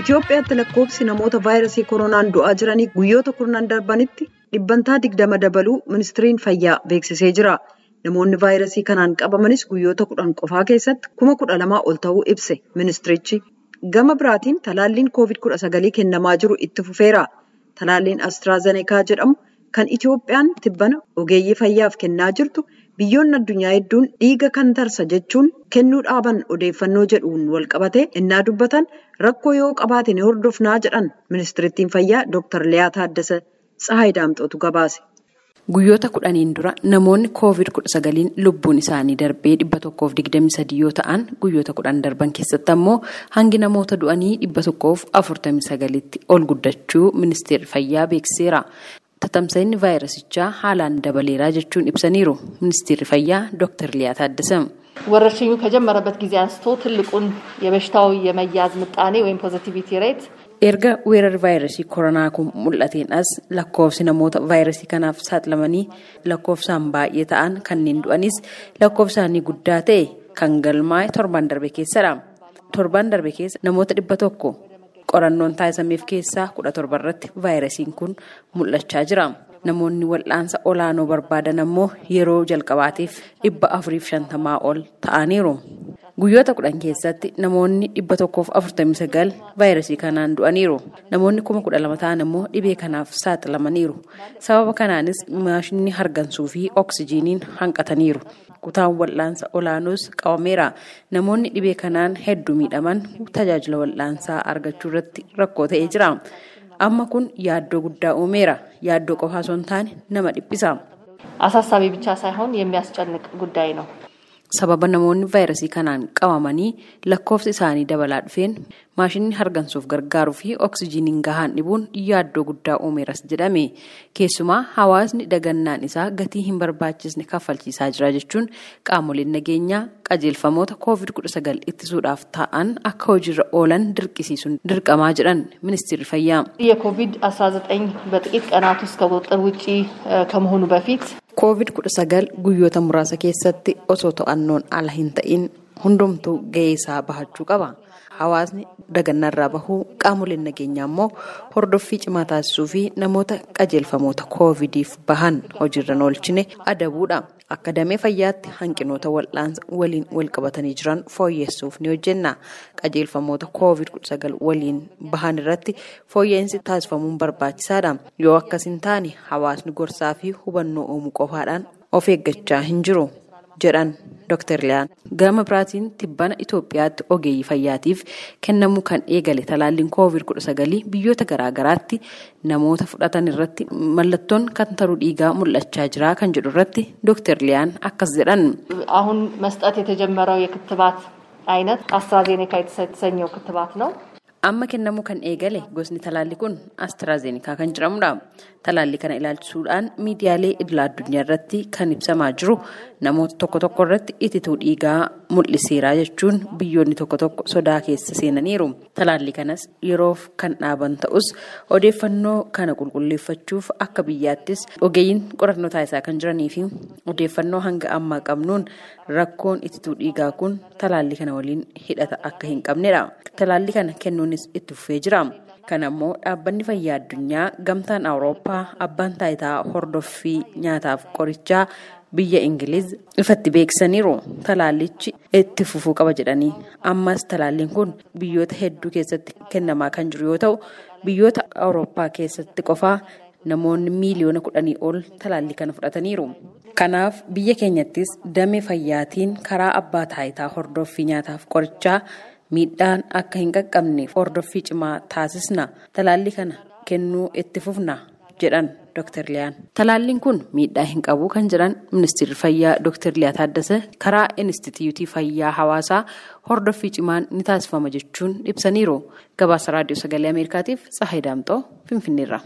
Itoophiyaatti lakkoofsi namoota vaayirasii koronaan du'aa jiranii guyyoota kurnan darbanitti dhibbantaa digdama dabaluu ministiriin fayyaa beeksisee jira. Namoonni vaayirasii kanaan qabamanis guyyoota kudhan qofaa keessatti kuma kudha lamaa ol ta'uu ibse ministirichi. Gama biraatiin talaalliin koovid kudha sagalii kennamaa jiru itti fufeera. Talaalliin Astraazenekaa jedhamu kan Itoophiyaan tibbana ogeeyyii fayyaaf kennaa jirtu biyyoonni addunyaa hedduun dhiiga kan tarsa jechuun kennuu dhaaban odeeffannoo jedhuun walqabate innaa dubbatan rakkoo yoo qabaate ni hordofnaa jedhan ministirittiin fayyaa Dr. Liyaa Taaddasa Tsahaay Daamxootu gabaase. Guyyoota kudhaniin dura namoonni koovid kudha sagaliin lubbuun isaanii darbee dhibba tokkoof digdami sadii yoo ta'an guyyoota kudhan darban keessatti ammoo hangi namoota du'anii dhibba tokkoof afurtami sagalitti ol guddachuu ministeerri fayyaa beeksiseera. Tatamsa'inni vaayirasichaa haalaan dabaleeraa jechuun ibsaniiru ministeerri fayyaa ዶክተር ሊያ ታደሰ ወረርሽኙ ከጀመረበት ጊዜ አንስቶ ትልቁን የበሽታው የመያዝ ምጣኔ ወይም ፖዚቲቪቲ ሬት erga weerarri vaayirasii koronaa kun mul'ateen as lakkoofsi namoota vaayirasii kanaaf saaxilamanii lakkoofsaan baay'ee ta'an kanneen du'anis lakkoofsaanii guddaa ta'e kan galmaa'e torban darbe keessadha. torban darbe keessa namoota dhibba tokko qorannoon taasisameef keessaa kudha torba irratti vaayirasiin kun mul'achaa jira. Namoonni wal'aansa olaanoo barbaadan ammoo yeroo jalqabaatiif dhibba afuriif shantamaa ol ta'aniiru. Guyyoota kudhan keessatti namoonni dhibba tokkoof afurtamii sagal vaayirasii kanaan du'aniiru. Namoonni kuma kudha lama ta'an ammoo dhibee kanaaf saaxilamaniiru. Sababa kanaanis maashinni hargansuu fi oksijiiniin hanqataniiru. Kutaan wal'aansa olaanoos qabameera. Namoonni dhibee kanaan hedduu miidhaman tajaajila wal'aansaa argachuu irratti rakkoo ta'ee jira. Amma kun yaaddoo guddaa uumeera. Yaaddoo qofaa osoo hin taane nama dhiphisa. አሳሳቢ ብቻ ሳይሆን የሚያስጨንቅ ጉዳይ ነው። Sababa namoonni vaayirasii kanaan qabamanii lakkoofsi isaanii dabalaa dhufeen maashinni hargansuuf gargaaruu fi oksijiiniin gahaan dhibuun yaaddoo guddaa uumeeras jedhame. Keessumaa hawaasni dagannaan isaa gatii hin barbaachisne kaffalchiisaa jira jechuun qaamoleen nageenyaa qajeelfamoota koovid kudha sagal ittisuudhaaf ta'an akka hojiirra oolan dirqisiisuun dirqamaa jedhan ministeerri fayyaa. የኮቪድ 19 በጥቂት ቀናት ውስጥ ከቁጥጥር ውጪ ከመሆኑ በፊት Koovid kudha sagal guyyoota muraasa keessatti osoo to'annoon ala hin ta'in hundumtuu gahee isaa bahachuu qaba. Hawaasni dagannaarraa bahuu qaamoleen nageenyaa immoo hordoffii cimaa taasisuu fi namoota qajeelfamoota koovidiif bahan hojiirra oolchine adabuudha. Akka damee fayyaatti hanqinoota waliin walqabatanii jiran fooyyessuuf ni hojjenna. Qajeelfamoota koovid kudha sagal waliin bahan irratti fooyya'insi taasifamuun barbaachisaadha. Yoo akkas hin taane hawaasni gorsaa fi hubannoo uumuu qofaadhaan of eeggachaa hin jiru. jedhan Dr. Liyaan. Gama biraatiin tibbana Itoophiyaatti ogeeyyii fayyaatiif kennamuu kan eegale talaalliin koovid kudha sagalii biyyoota garaagaraatti namoota fudhatan irratti mallattoon kan taruu dhiigaa mul'achaa jira kan jedhu irratti Dr. Liyaan akkas jedhan. አሁን መስጠት የተጀመረው የክትባት አይነት አስትራዜኔካ የተሰኘው ክትባት ነው። Amma kennamuu kan eegale gosni talaallii kun Astraazeenikaa kan jedhamudha. Talaallii kana ilaalchisuudhaan miidiyaalee idil addunyaa irratti kan ibsamaa jiru namoota tokko tokko irratti itituu dhiigaa mul'iseera jechuun biyyoonni tokko tokko sodaa keessa seenaniiru. Talaallii kanas yeroof kan dhaaban ta'us odeeffannoo kana qulqulleeffachuuf akka biyyaattis ogeeyyiin qorannoo taasisaa kan jiranii fi odeeffannoo hanga ammaa qabnuun rakkoon itituu dhiigaa kun talaallii kana waliin hidhata akka hin qabnedha. Talaallii kana kennuunis itti fufee jira. Kana immoo dhaabbanni fayyaa addunyaa gamtaan awurooppaa abbaan taayitaa hordoffii nyaataaf qorichaa biyya ingiliz ifatti beeksisaniiru talaallichi itti fufuu qaba jedhanii ammas talaalliin kun biyyoota hedduu keessatti kennamaa kan jiru yoo ta'u biyyoota awurooppaa keessatti qofaa namoonni miiliyoona kudhanii ol talaallii kana fudhataniiru. Kanaaf biyya keenyattis damee fayyaatiin karaa abbaa taayitaa hordoffii nyaataaf qorichaa miidhaan akka hin qaqqabneef hordoffii cimaa taasisna talaallii kana kennuu itti fufna jedhan Dr. Liyaan. Talaalliin kun miidhaa hin qabu kan jedhan ministeerri fayyaa Dr. Liyaa Taaddasee karaa Inistituutii Fayyaa Hawaasaa hordoffii cimaan ni taasifama jechuun ibsaniiru. Gabaasa Raadiyoo Sagalee Ameerikaatiif Tsahaay Daamxoo Finfinneerra.